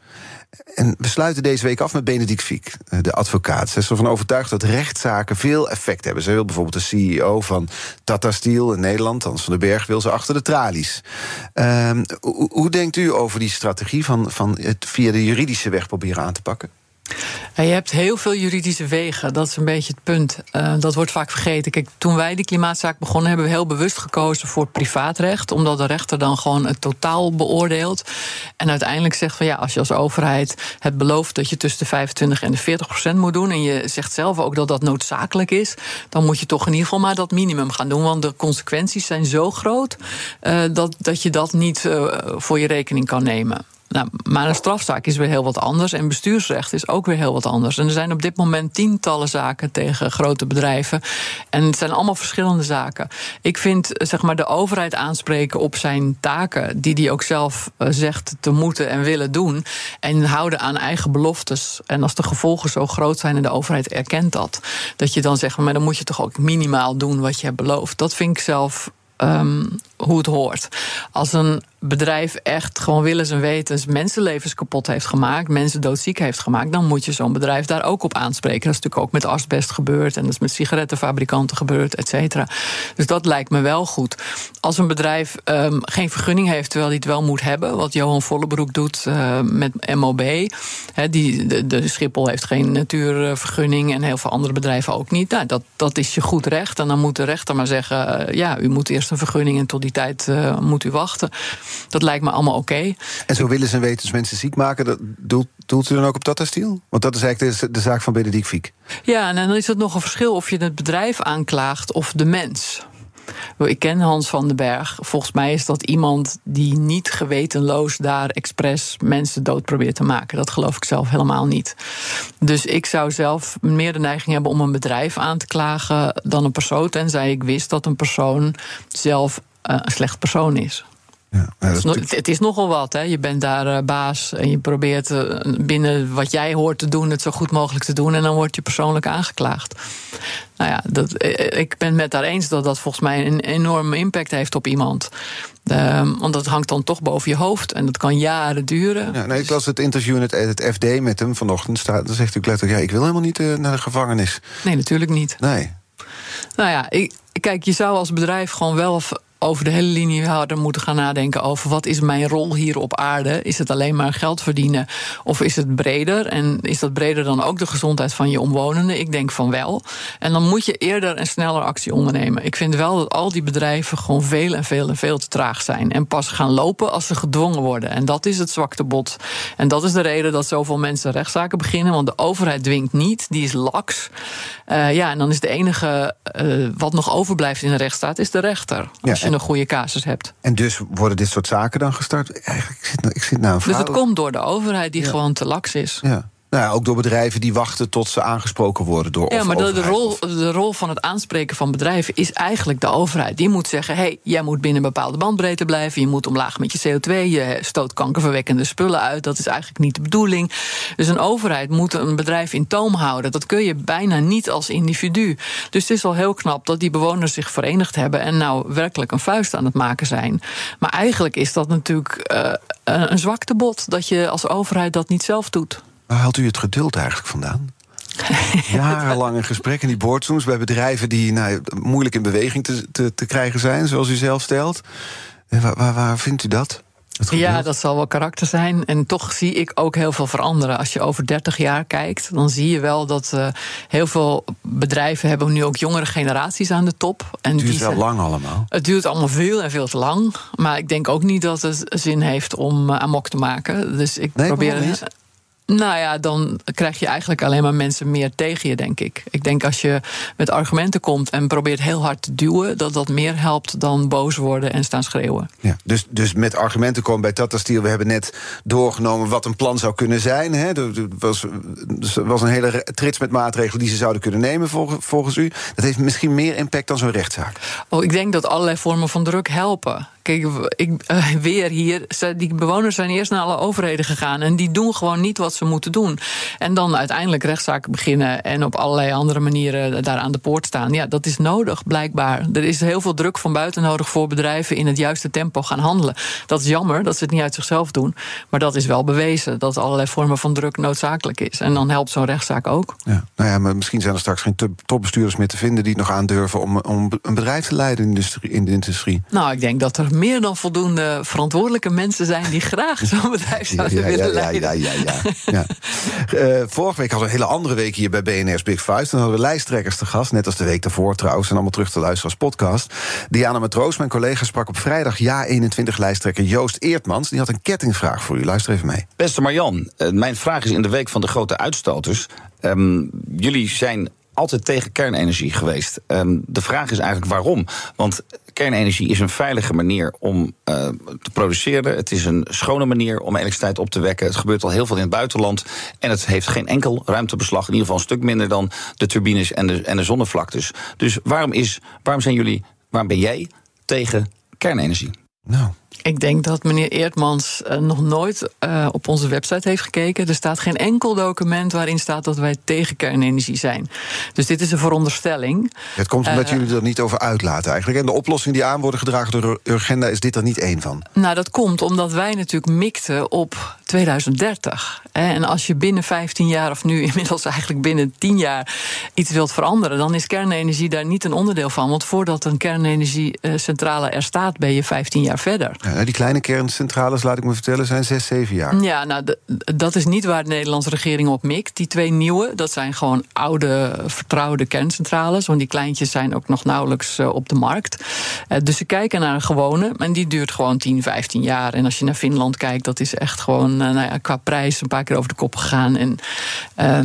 S2: En we sluiten deze week af met Benedict Fiek, de advocaat. Ze is ervan overtuigd dat rechtszaken veel effect hebben. Ze wil bijvoorbeeld de CEO van Tata Steel in Nederland, Hans van den Berg, wil ze achter de tralies. Um, hoe, hoe, denkt u over die strategie van, van het via de juridische weg proberen aan te pakken?
S3: Je hebt heel veel juridische wegen, dat is een beetje het punt. Uh, dat wordt vaak vergeten. Kijk, toen wij die klimaatzaak begonnen, hebben we heel bewust gekozen voor privaatrecht. Omdat de rechter dan gewoon het totaal beoordeelt. En uiteindelijk zegt van ja, als je als overheid het belooft dat je tussen de 25 en de 40 procent moet doen. En je zegt zelf ook dat dat noodzakelijk is. Dan moet je toch in ieder geval maar dat minimum gaan doen. Want de consequenties zijn zo groot uh, dat, dat je dat niet uh, voor je rekening kan nemen. Nou, maar een strafzaak is weer heel wat anders. En bestuursrecht is ook weer heel wat anders. En er zijn op dit moment tientallen zaken tegen grote bedrijven. En het zijn allemaal verschillende zaken. Ik vind zeg maar, de overheid aanspreken op zijn taken, die hij ook zelf zegt te moeten en willen doen. En houden aan eigen beloftes. En als de gevolgen zo groot zijn en de overheid erkent dat, dat je dan zegt, maar dan moet je toch ook minimaal doen wat je hebt beloofd. Dat vind ik zelf um, hoe het hoort. Als een bedrijf echt gewoon willens en wetens mensenlevens kapot heeft gemaakt, mensen doodziek heeft gemaakt, dan moet je zo'n bedrijf daar ook op aanspreken. Dat is natuurlijk ook met asbest gebeurd en dat is met sigarettenfabrikanten gebeurd, et cetera. Dus dat lijkt me wel goed. Als een bedrijf um, geen vergunning heeft terwijl hij het wel moet hebben, wat Johan Vollebroek doet uh, met MOB. Die, de, de, Schiphol heeft geen natuurvergunning en heel veel andere bedrijven ook niet. Nou, dat, dat is je goed recht. En dan moet de rechter maar zeggen: uh, ja, u moet eerst een vergunning en tot die tijd uh, moet u wachten. Dat lijkt me allemaal oké.
S2: En zo willen ze en weten mensen ziek maken. Dat doelt, doelt u dan ook op Tata Steel? Want dat is eigenlijk de, de zaak van Benedict Fiek.
S3: Ja, en dan is het nog een verschil of je het bedrijf aanklaagt of de mens. Ik ken Hans van den Berg. Volgens mij is dat iemand die niet gewetenloos daar expres mensen dood probeert te maken. Dat geloof ik zelf helemaal niet. Dus ik zou zelf meer de neiging hebben om een bedrijf aan te klagen dan een persoon. Tenzij ik wist dat een persoon zelf eh, een slecht persoon is. Ja, het, is het, is nogal wat. Hè. Je bent daar uh, baas en je probeert uh, binnen wat jij hoort te doen, het zo goed mogelijk te doen. En dan word je persoonlijk aangeklaagd. Nou ja, dat, eh, ik ben het met daar eens dat dat volgens mij een enorme impact heeft op iemand. Uh, want dat hangt dan toch boven je hoofd en dat kan jaren duren.
S2: Ja, nee, ik las het interview in het, het FD met hem vanochtend. Staat, dan zegt hij letterlijk: ja, ik wil helemaal niet uh, naar de gevangenis.
S3: Nee, natuurlijk niet.
S2: Nee.
S3: Nou ja, ik, kijk, je zou als bedrijf gewoon wel over de hele linie hadden moeten gaan nadenken over wat is mijn rol hier op aarde. Is het alleen maar geld verdienen of is het breder? En is dat breder dan ook de gezondheid van je omwonenden? Ik denk van wel. En dan moet je eerder en sneller actie ondernemen. Ik vind wel dat al die bedrijven gewoon veel en veel en veel te traag zijn. En pas gaan lopen als ze gedwongen worden. En dat is het zwaktebod. En dat is de reden dat zoveel mensen rechtszaken beginnen. Want de overheid dwingt niet, die is laks. Uh, ja, en dan is de enige uh, wat nog overblijft in een rechtsstaat, is de rechter. Een goede casus hebt.
S2: En dus worden dit soort zaken dan gestart? Eigenlijk, ik zit, ik zit nou een
S3: Dus het komt door de overheid die ja. gewoon te laks is.
S2: Ja. Nou ja, ook door bedrijven die wachten tot ze aangesproken worden door.
S3: Ja, maar de, de, rol, de rol van het aanspreken van bedrijven is eigenlijk de overheid. Die moet zeggen: hé, hey, jij moet binnen een bepaalde bandbreedte blijven. Je moet omlaag met je CO2. Je stoot kankerverwekkende spullen uit. Dat is eigenlijk niet de bedoeling. Dus een overheid moet een bedrijf in toom houden. Dat kun je bijna niet als individu. Dus het is al heel knap dat die bewoners zich verenigd hebben en nou werkelijk een vuist aan het maken zijn. Maar eigenlijk is dat natuurlijk uh, een zwaktebod dat je als overheid dat niet zelf doet.
S2: Waar haalt u het geduld eigenlijk vandaan? Jarenlange gesprekken in die boardrooms bij bedrijven die nou, moeilijk in beweging te, te, te, krijgen zijn, zoals u zelf stelt. Waar, waar, waar vindt u dat?
S3: Ja, dat zal wel karakter zijn. En toch zie ik ook heel veel veranderen. Als je over 30 jaar kijkt, dan zie je wel dat uh, heel veel bedrijven hebben nu ook jongere generaties aan de top.
S2: En het duurt wel lang allemaal.
S3: Het duurt allemaal veel en veel te lang. Maar ik denk ook niet dat het zin heeft om uh, amok te maken. Dus ik
S2: nee,
S3: probeer. Nou ja, dan krijg je eigenlijk alleen maar mensen meer tegen je, denk ik. Ik denk als je met argumenten komt en probeert heel hard te duwen, dat dat meer helpt dan boos worden en staan schreeuwen.
S2: Ja, dus, dus met argumenten komen bij Tata Steel. We hebben net doorgenomen wat een plan zou kunnen zijn. Hè. Er was, er was een hele trits met maatregelen die ze zouden kunnen nemen, volgens, volgens u. Dat heeft misschien meer impact dan zo'n rechtszaak.
S3: Oh, ik denk dat allerlei vormen van druk helpen. Kijk, ik, uh, weer hier. Die bewoners zijn eerst naar alle overheden gegaan. En die doen gewoon niet wat ze moeten doen. En dan uiteindelijk rechtszaken beginnen. En op allerlei andere manieren daar aan de poort staan. Ja, dat is nodig, blijkbaar. Er is heel veel druk van buiten nodig voor bedrijven in het juiste tempo gaan handelen. Dat is jammer dat ze het niet uit zichzelf doen. Maar dat is wel bewezen dat allerlei vormen van druk noodzakelijk is. En dan helpt zo'n rechtszaak ook.
S2: Ja, nou ja, maar misschien zijn er straks geen topbestuurders meer te vinden die het nog aandurven om, om een bedrijf te leiden in de industrie. In de industrie.
S3: Nou, ik denk dat er meer dan voldoende verantwoordelijke mensen zijn die graag zo'n bedrijf zouden ja, ja, willen
S2: ja,
S3: leiden.
S2: Ja, ja, ja, uh, vorige week hadden we een hele andere week hier bij BNR's Big Five. Dan hadden we lijsttrekkers te gast, net als de week daarvoor trouwens. En allemaal terug te luisteren als podcast. Diana Matroos, mijn collega, sprak op vrijdag ja 21 lijsttrekker Joost Eertmans. Die had een kettingvraag voor u. Luister even mee.
S4: Beste Marjan, uh, mijn vraag is in de week van de grote uitstoters. Um, jullie zijn altijd tegen kernenergie geweest. Um, de vraag is eigenlijk waarom. Want kernenergie is een veilige manier om uh, te produceren. Het is een schone manier om elektriciteit op te wekken. Het gebeurt al heel veel in het buitenland. En het heeft geen enkel ruimtebeslag. In ieder geval een stuk minder dan de turbines en de, en de zonnevlaktes. Dus waarom, is, waarom zijn jullie, waarom ben jij tegen kernenergie?
S2: Nou.
S3: Ik denk dat meneer Eertmans uh, nog nooit uh, op onze website heeft gekeken. Er staat geen enkel document waarin staat dat wij tegen kernenergie zijn. Dus dit is een veronderstelling.
S2: Het komt omdat uh, jullie er niet over uitlaten eigenlijk. En de oplossingen die aan worden gedragen door Urgenda is dit er niet één van?
S3: Nou, dat komt omdat wij natuurlijk mikten op 2030. En als je binnen 15 jaar, of nu inmiddels eigenlijk binnen 10 jaar, iets wilt veranderen, dan is kernenergie daar niet een onderdeel van. Want voordat een kernenergiecentrale er staat, ben je 15 jaar verder.
S2: Ja, die kleine kerncentrales, laat ik me vertellen, zijn zes, zeven jaar.
S3: Ja, nou, dat is niet waar de Nederlandse regering op mikt. Die twee nieuwe, dat zijn gewoon oude, vertrouwde kerncentrales. Want die kleintjes zijn ook nog nauwelijks uh, op de markt. Uh, dus ze kijken naar een gewone, en die duurt gewoon 10, 15 jaar. En als je naar Finland kijkt, dat is echt gewoon nou ja, qua prijs een paar keer over de kop gegaan. En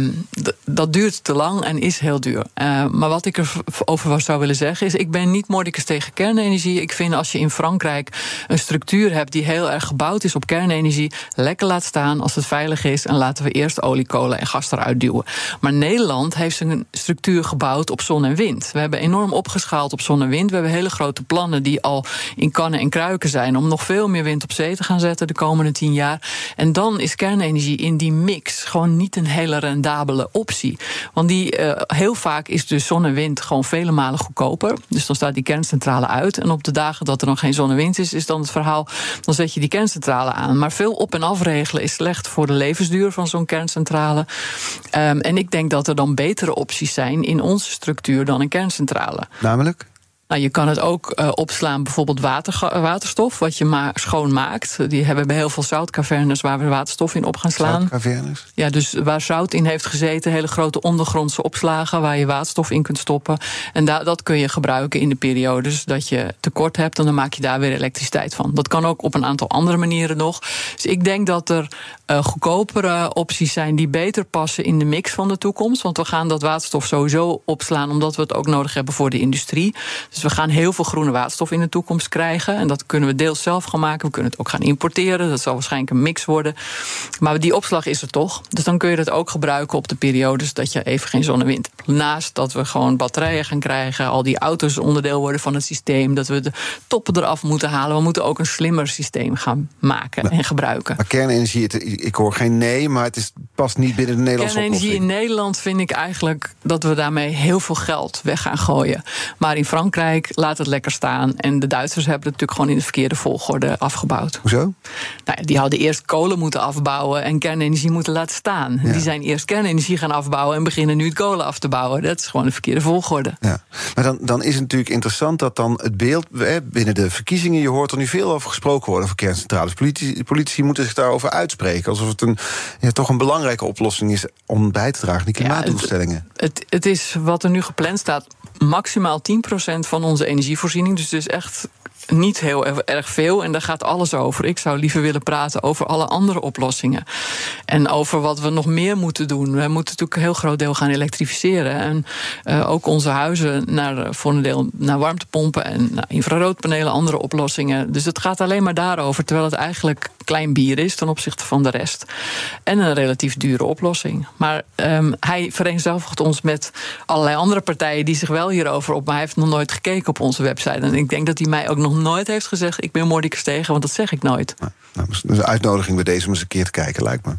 S3: um, dat duurt te lang en is heel duur. maar wat ik erover zou willen zeggen is: ik ben niet mordicus tegen kernenergie. Ik vind als je in Frankrijk een structuur hebt die heel erg gebouwd is op kernenergie, lekker laat staan als het veilig is. En laten we eerst olie, kolen en gas eruit duwen. Maar Nederland heeft een structuur gebouwd op zon en wind. We hebben enorm opgeschaald op zon en wind. We hebben hele grote plannen die al in kannen en kruiken zijn om nog veel meer wind op zee te gaan zetten de komende tien jaar. En dan is kernenergie in die mix gewoon niet een hele rendabele optie. Want die, uh, heel vaak is dus zon en wind gewoon vele malen goedkoper. Dus dan staat die kerncentrale uit. En op de dagen dat er nog geen zon en wind is, is dan het verhaal: dan zet je die kerncentrale aan. Maar veel op- en afregelen is slecht voor de levensduur van zo'n kerncentrale. Um, en ik denk dat er dan betere opties zijn in onze structuur dan een kerncentrale.
S2: Namelijk?
S3: Nou, je kan het ook uh, opslaan, bijvoorbeeld water, waterstof, wat je maar schoon maakt. Die hebben bij heel veel zoutcavernes waar we waterstof in op gaan slaan.
S2: Zoutcavernes?
S3: Ja, dus waar zout in heeft gezeten, hele grote ondergrondse opslagen waar je waterstof in kunt stoppen. En da dat kun je gebruiken in de periodes dat je tekort hebt en dan maak je daar weer elektriciteit van. Dat kan ook op een aantal andere manieren nog. Dus ik denk dat er uh, goedkopere opties zijn die beter passen in de mix van de toekomst. Want we gaan dat waterstof sowieso opslaan, omdat we het ook nodig hebben voor de industrie. Dus we gaan heel veel groene waterstof in de toekomst krijgen. En dat kunnen we deels zelf gaan maken. We kunnen het ook gaan importeren. Dat zal waarschijnlijk een mix worden. Maar die opslag is er toch. Dus dan kun je dat ook gebruiken op de periodes dat je even geen zon en wind hebt. Naast dat we gewoon batterijen gaan krijgen. Al die auto's onderdeel worden van het systeem. Dat we de toppen eraf moeten halen. We moeten ook een slimmer systeem gaan maken en gebruiken.
S2: Maar kernenergie, ik hoor geen nee, maar het is, past niet binnen de Nederlandse
S3: kernenergie
S2: oplossing.
S3: in Nederland vind ik eigenlijk dat we daarmee heel veel geld weg gaan gooien. Maar in Frankrijk laat het lekker staan. En de Duitsers hebben het natuurlijk gewoon in de verkeerde volgorde afgebouwd.
S2: Hoezo?
S3: Nou, die hadden eerst kolen moeten afbouwen en kernenergie moeten laten staan. Ja. Die zijn eerst kernenergie gaan afbouwen en beginnen nu het kolen af te bouwen. Dat is gewoon de verkeerde volgorde.
S2: Ja. Maar dan, dan is het natuurlijk interessant dat dan het beeld binnen de verkiezingen, je hoort er nu veel over gesproken worden over kerncentrales. Politici, politici moeten zich daarover uitspreken. Alsof het een, ja, toch een belangrijke oplossing is om bij te dragen, die klimaatdoelstellingen.
S3: Ja, het, het, het is wat er nu gepland staat, maximaal 10% van onze energievoorziening. Dus het is echt niet heel erg veel. En daar gaat alles over. Ik zou liever willen praten over alle andere oplossingen. En over wat we nog meer moeten doen. We moeten natuurlijk een heel groot deel gaan elektrificeren. En uh, ook onze huizen naar, voor een deel naar warmtepompen en naar infraroodpanelen, andere oplossingen. Dus het gaat alleen maar daarover. Terwijl het eigenlijk klein bier is ten opzichte van de rest. En een relatief dure oplossing. Maar um, hij vereenzelvigt ons met allerlei andere partijen die zich wel hierover op. Maar hij heeft nog nooit gekeken op onze website. En ik denk dat hij mij ook nog nooit heeft gezegd: ik ben Mordicus tegen, want dat zeg ik nooit.
S2: Nou, nou, dus een uitnodiging bij deze om eens een keer te kijken, lijkt me.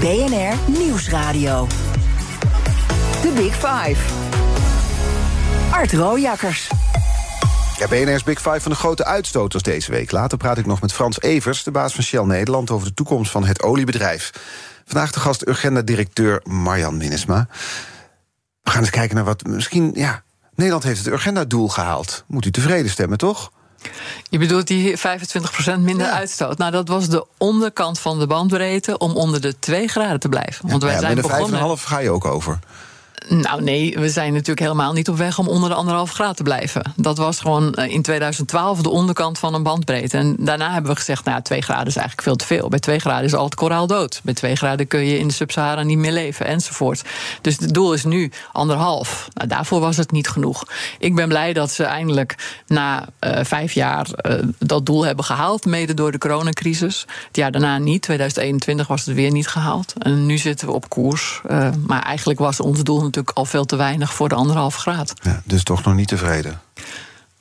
S1: BNR Nieuwsradio. The Big Five. Art Rooijakkers.
S2: Ja, BNR's Big Five van de grote uitstoters deze week. Later praat ik nog met Frans Evers, de baas van Shell Nederland... over de toekomst van het oliebedrijf. Vandaag de gast Urgenda-directeur Marjan Minnesma. We gaan eens kijken naar wat misschien... ja, Nederland heeft het Urgenda-doel gehaald. Moet u tevreden stemmen, toch?
S3: Je bedoelt die 25% minder
S2: Ja.
S3: uitstoot. Nou, dat was de onderkant van de bandbreedte om onder de 2 graden te blijven. Want wij
S2: ja,
S3: zijn
S2: met
S3: begonnen.
S2: een 5,5 ga je ook over.
S3: Nou nee, we zijn natuurlijk helemaal niet op weg om onder de anderhalf graad te blijven. Dat was gewoon eh, in 2012 de onderkant van een bandbreedte. En daarna hebben we gezegd, nou 2 graden is eigenlijk veel te veel. Bij 2 graden is al het koraal dood. Bij 2 graden kun je in de Sub-Sahara niet meer leven enzovoort. Dus het doel is nu anderhalf. Nou, daarvoor was het niet genoeg. Ik ben blij dat ze eindelijk na uh, vijf jaar uh, dat doel hebben gehaald. Mede door de coronacrisis. Het jaar daarna niet. 2021 was het weer niet gehaald. En nu zitten we op koers. Maar eigenlijk was ons doel natuurlijk al veel te weinig voor de anderhalf graad.
S2: Ja, dus toch nog niet tevreden?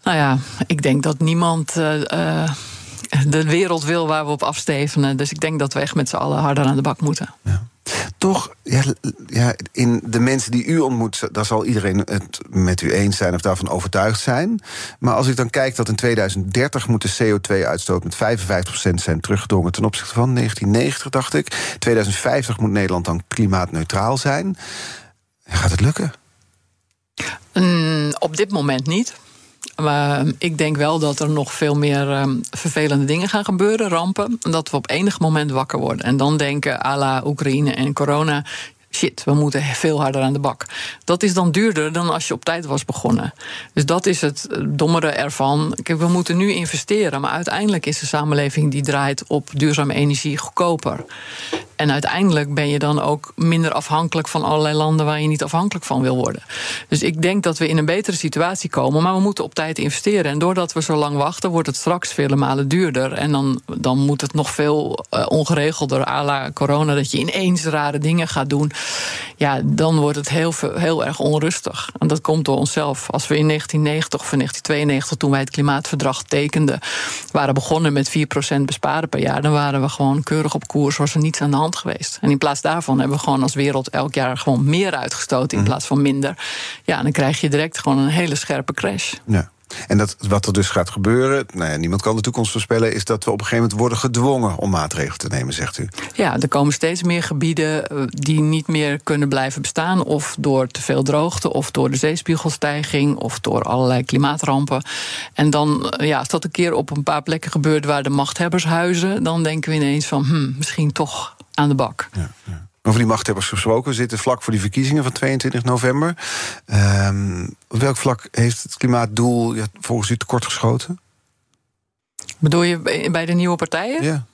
S3: Nou ja, ik denk dat niemand uh, uh, de wereld wil waar we op afstevenen. Dus ik denk dat we echt met z'n allen harder aan de bak moeten.
S2: Ja. Toch, ja, ja, in de mensen die u ontmoet, daar zal iedereen het met u eens zijn of daarvan overtuigd zijn. Maar als ik dan kijk dat in 2030 moet de CO2-uitstoot met 55% zijn teruggedrongen ten opzichte van 1990, dacht ik. 2050 moet Nederland dan klimaatneutraal zijn. Gaat het lukken?
S3: Mm, op dit moment niet. Maar ik denk wel dat er nog veel meer um, vervelende dingen gaan gebeuren, rampen. Dat we op enig moment wakker worden. En dan denken, à la Oekraïne en corona shit, we moeten veel harder aan de bak. Dat is dan duurder dan als je op tijd was begonnen. Dus dat is het dommere ervan. Kijk, we moeten nu investeren, maar uiteindelijk is de samenleving die draait op duurzame energie goedkoper. En uiteindelijk ben je dan ook minder afhankelijk van allerlei landen waar je niet afhankelijk van wil worden. Dus ik denk dat we in een betere situatie komen, maar we moeten op tijd investeren. En doordat we zo lang wachten, wordt het straks vele malen duurder. En dan, dan moet het nog veel uh, ongeregelder, à la corona, dat je ineens rare dingen gaat doen. Ja, dan wordt het heel, heel erg onrustig. En dat komt door onszelf. Als we in 1990 of 1992, toen wij het klimaatverdrag tekenden, waren begonnen met 4% besparen per jaar, dan waren we gewoon keurig op koers, was er niets aan de hand geweest. En in plaats daarvan hebben we gewoon als wereld elk jaar gewoon meer uitgestoten in mhm. plaats van minder. Ja, dan krijg je direct gewoon een hele scherpe crash.
S2: Ja. En dat, wat er dus gaat gebeuren, nou ja, niemand kan de toekomst voorspellen, is dat we op een gegeven moment worden gedwongen om maatregelen te nemen, zegt u.
S3: Ja, er komen steeds meer gebieden eh, die niet meer kunnen blijven bestaan, of door te veel droogte, of door de zeespiegelstijging, of door allerlei klimaatrampen. En dan, eh, ja, als dat een keer op een paar plekken gebeurt waar de machthebbers huizen, dan denken we ineens van, hm, misschien toch aan de bak. Ja,
S2: ja. Over die machthebbers gesproken. We zitten vlak voor die verkiezingen van 22 november. Um, op welk vlak heeft het klimaatdoel ja, volgens u tekortgeschoten?
S3: Bedoel je bij de nieuwe partijen?
S2: Ja.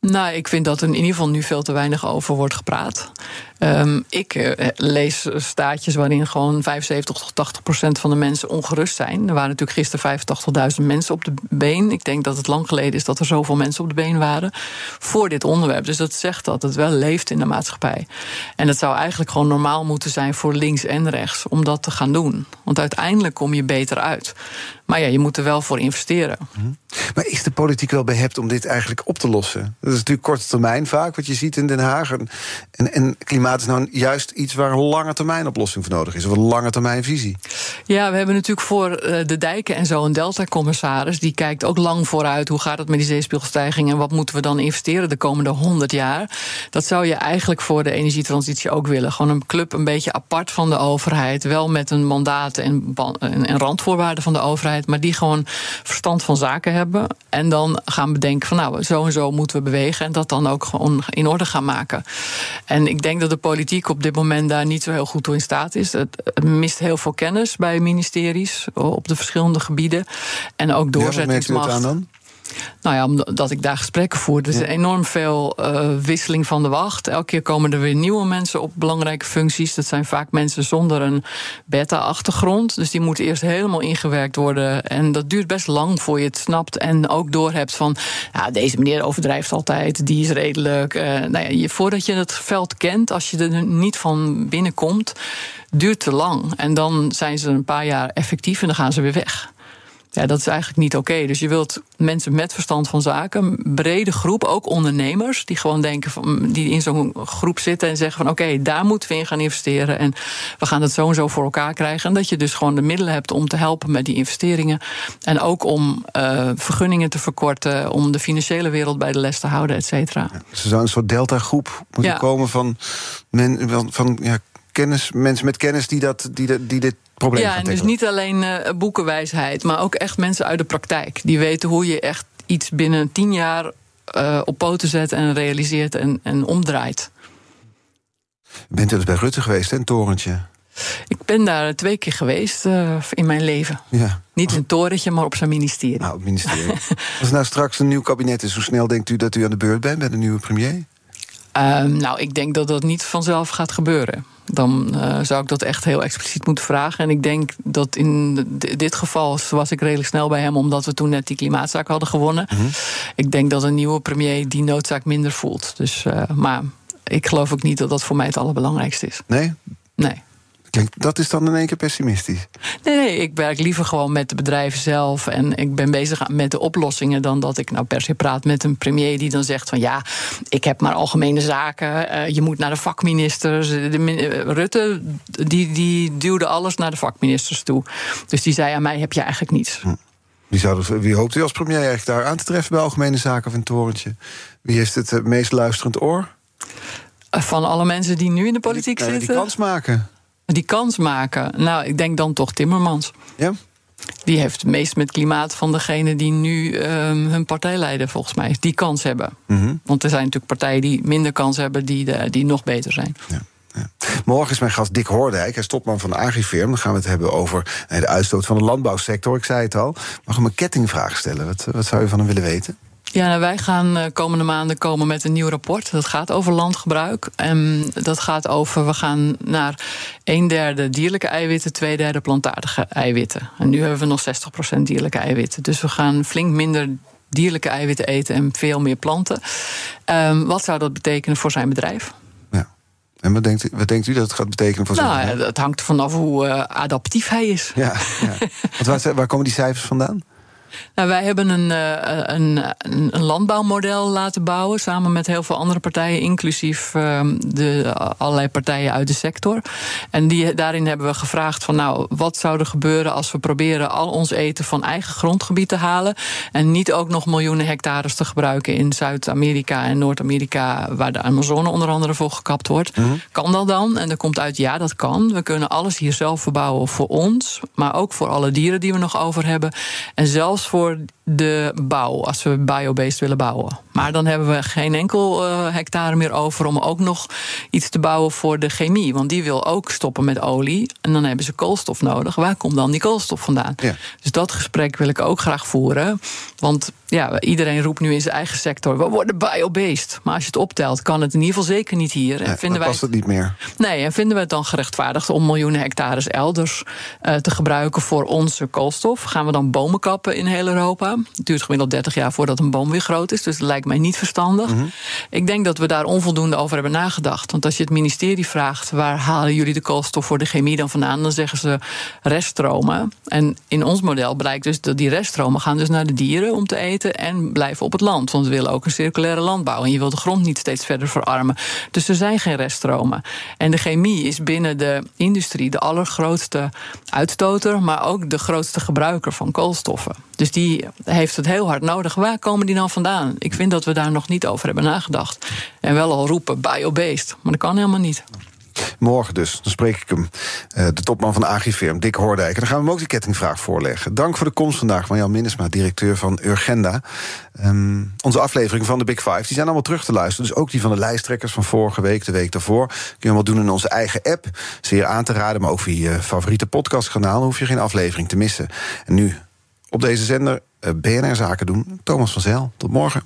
S3: Nou, ik vind dat er in ieder geval nu veel te weinig over wordt gepraat. Um, ik uh, lees staatjes waarin gewoon 75 tot 80 procent van de mensen ongerust zijn. Er waren natuurlijk gisteren 85.000 mensen op de been. Ik denk dat het lang geleden is dat er zoveel mensen op de been waren voor dit onderwerp. Dus dat zegt dat het wel leeft in de maatschappij. En het zou eigenlijk gewoon normaal moeten zijn voor links en rechts om dat te gaan doen. Want uiteindelijk kom je beter uit. Maar ja, je moet er wel voor investeren. Mhm.
S2: Maar is de politiek wel behept om dit eigenlijk op te lossen? Dat is natuurlijk korte termijn vaak, wat je ziet in Den Haag. En, en klimaat is nou juist iets waar een lange termijn oplossing voor nodig is. Of een lange termijn visie.
S3: Ja, we hebben natuurlijk voor eh, de dijken en zo een Delta-commissaris. Die kijkt ook lang vooruit. Hoe gaat het met die zeespiegelstijging? En wat moeten we dan investeren de komende 100 jaar? Dat zou je eigenlijk voor de energietransitie ook willen. Gewoon een club een beetje apart van de overheid. Wel met een mandaat en, en randvoorwaarden van de overheid. Maar die gewoon verstand van zaken hebben. En dan gaan bedenken van nou, zo en zo moeten we bewegen. En dat dan ook gewoon in orde gaan maken. En ik denk dat de politiek op dit moment daar niet zo heel goed toe in staat is. Het, mist heel veel kennis bij ministeries op de verschillende gebieden. En ook doorzettingsmacht. Ja, aan dan? Nou ja, omdat ik daar gesprekken voer. Er is enorm veel uh, wisseling van de wacht. Elke keer komen er weer nieuwe mensen op belangrijke functies. Dat zijn vaak mensen zonder een beta-achtergrond. Dus die moeten eerst helemaal ingewerkt worden. En dat duurt best lang voor je het snapt. En ook doorhebt van, ja, deze meneer overdrijft altijd. Die is redelijk. Uh, nou ja, voordat je het veld kent, als je er niet van binnenkomt, duurt te lang. En dan zijn ze een paar jaar effectief en dan gaan ze weer weg. Ja, dat is eigenlijk niet oké. Dus je wilt mensen met verstand van zaken, een brede groep, ook ondernemers, die gewoon denken van, die in zo'n groep zitten en zeggen van oké, daar moeten we in gaan investeren en we gaan het zo en zo voor elkaar krijgen. En dat je dus gewoon de middelen hebt om te helpen met die investeringen. En ook om uh, vergunningen te verkorten, om de financiële wereld bij de les te houden, et cetera. Ja,
S2: dus er zou een soort delta-groep moeten komen van, men, van ja, kennis, mensen met kennis die, dat, die, die dit probleem
S3: ja,
S2: en
S3: dus niet alleen uh, boekenwijsheid, maar ook echt mensen uit de praktijk. Die weten hoe je echt iets binnen tien jaar uh, op poten zet en realiseert en, en omdraait.
S2: Bent u dus bij Rutte geweest, hè, een torentje?
S3: Ik ben daar twee keer geweest uh, in mijn leven. Ja. Niet een torentje, maar op zijn ministerie.
S2: Nou, op ministerie. Als nou straks een nieuw kabinet is, hoe snel denkt u dat u aan de beurt bent bij de nieuwe premier?
S3: Um, nou, ik denk dat dat niet vanzelf gaat gebeuren dan uh, zou ik dat echt heel expliciet moeten vragen. En ik denk dat in dit geval was ik redelijk snel bij hem, omdat we toen net die klimaatzaak hadden gewonnen. Mm -hmm. Ik denk dat een nieuwe premier die noodzaak minder voelt. Dus, uh, maar ik geloof ook niet dat dat voor mij het allerbelangrijkste is.
S2: Nee?
S3: Nee
S2: dat is dan in één keer pessimistisch.
S3: Nee, nee, ik werk liever gewoon met de bedrijven zelf. En ik ben bezig met de oplossingen dan dat ik nou per se praat met een premier die dan zegt van ja, ik heb maar algemene zaken. Uh, je moet naar de vakministers. De, de, Rutte die, die duwde alles naar de vakministers toe. Dus die zei aan mij heb je eigenlijk niets. Hm.
S2: Wie, zou wie hoopt u als premier eigenlijk daar aan te treffen bij algemene zaken of een torentje? Wie heeft het eh, meest luisterend oor?
S3: Van alle mensen die nu in de politiek zitten?
S2: Die kans maken
S3: die kans maken. Nou, ik denk dan toch Timmermans.
S2: Ja?
S3: die heeft het meest met klimaat van degene die nu ehm, hun partij leiden, volgens mij. Die kans hebben.
S2: Mhm.
S3: Want er zijn natuurlijk partijen die minder kans hebben, die, de, die nog beter zijn.
S2: Ja. Ja. Morgen is mijn gast Dick Hoordijk. Hij is topman van de Agrifirm. Dan gaan we het hebben over nee, de uitstoot van de landbouwsector. Ik zei het al. Mag ik hem een kettingvraag stellen? Wat, wat zou je van hem willen weten?
S3: Ja, nou, wij gaan uh, komende maanden komen met een nieuw rapport. Dat gaat over landgebruik. En dat gaat over, we gaan naar een derde dierlijke eiwitten, twee derde plantaardige eiwitten. En nu hebben we nog 60% dierlijke eiwitten. Dus we gaan flink minder dierlijke eiwitten eten en veel meer planten. Um, wat zou dat betekenen voor zijn bedrijf?
S2: Ja. En wat denkt, u, wat denkt u dat het gaat betekenen voor zijn
S3: nou? Het hangt er vanaf hoe uh, adaptief hij is.
S2: Ja, ja. Want waar, waar komen die cijfers vandaan?
S3: Nou, wij hebben een, een, een, landbouwmodel laten bouwen. Samen met heel veel andere partijen, inclusief de allerlei partijen uit de sector. En die, daarin hebben we gevraagd: van nou, wat zou er gebeuren als we proberen al ons eten van eigen grondgebied te halen. En niet ook nog miljoenen hectares te gebruiken in Zuid-Amerika en Noord-Amerika, waar de Amazone onder andere voor gekapt wordt.
S2: Mm -hmm.
S3: Kan dat dan? En er komt uit: ja, dat kan. We kunnen alles hier zelf verbouwen voor ons, maar ook voor alle dieren die we nog over hebben. En zelfs voor de bouw, als we biobased willen bouwen. Maar dan hebben we geen enkel uh, hectare meer over om ook nog iets te bouwen voor de chemie. Want die wil ook stoppen met olie. En dan hebben ze koolstof nodig. Waar komt dan die koolstof vandaan?
S2: Ja.
S3: Dus dat gesprek wil ik ook graag voeren. Want ja, iedereen roept nu in zijn eigen sector: we worden biobased. Maar als je het optelt, kan het in ieder geval zeker niet hier.
S2: En vinden wij past het niet meer.
S3: Nee, en vinden we het dan gerechtvaardigd om miljoenen hectares elders uh, te gebruiken voor onze koolstof? Gaan we dan bomen kappen in heel Europa? Het duurt gemiddeld 30 jaar voordat een boom weer groot is. Dus dat lijkt mij niet verstandig.
S2: Mhm.
S3: Mm -hmm. Ik denk dat we daar onvoldoende over hebben nagedacht. Want als je het ministerie vraagt: waar halen jullie de koolstof voor de chemie dan vandaan? Dan zeggen ze reststromen. En in ons model blijkt dus dat die reststromen gaan dus naar de dieren om te eten en blijven op het land. Want we willen ook een circulaire landbouw. En je wilt de grond niet steeds verder verarmen. Dus er zijn geen reststromen. En de chemie is binnen de industrie de allergrootste uitstoter, maar ook de grootste gebruiker van koolstoffen. Dus die heeft het heel hard nodig. Waar komen die nou vandaan? Ik vind dat we daar nog niet over hebben nagedacht. En wel al roepen biobased, maar dat kan helemaal niet.
S2: Morgen dus, dan spreek ik hem. Uh, de topman van Agrifirm, Dick Hoordijk. En dan gaan we hem ook die kettingvraag voorleggen. Dank voor de komst vandaag, Marjan Minnesma, directeur van Urgenda. Um, onze aflevering van de Big Five, die zijn allemaal terug te luisteren. Dus ook die van de lijsttrekkers van vorige week, de week daarvoor. Kun je allemaal doen in onze eigen app. Zeer aan te raden, maar ook via je favoriete podcastkanaal. Dan hoef je geen aflevering te missen. En nu, op deze zender, uh, BNR Zaken doen. Thomas van Zijl, tot morgen.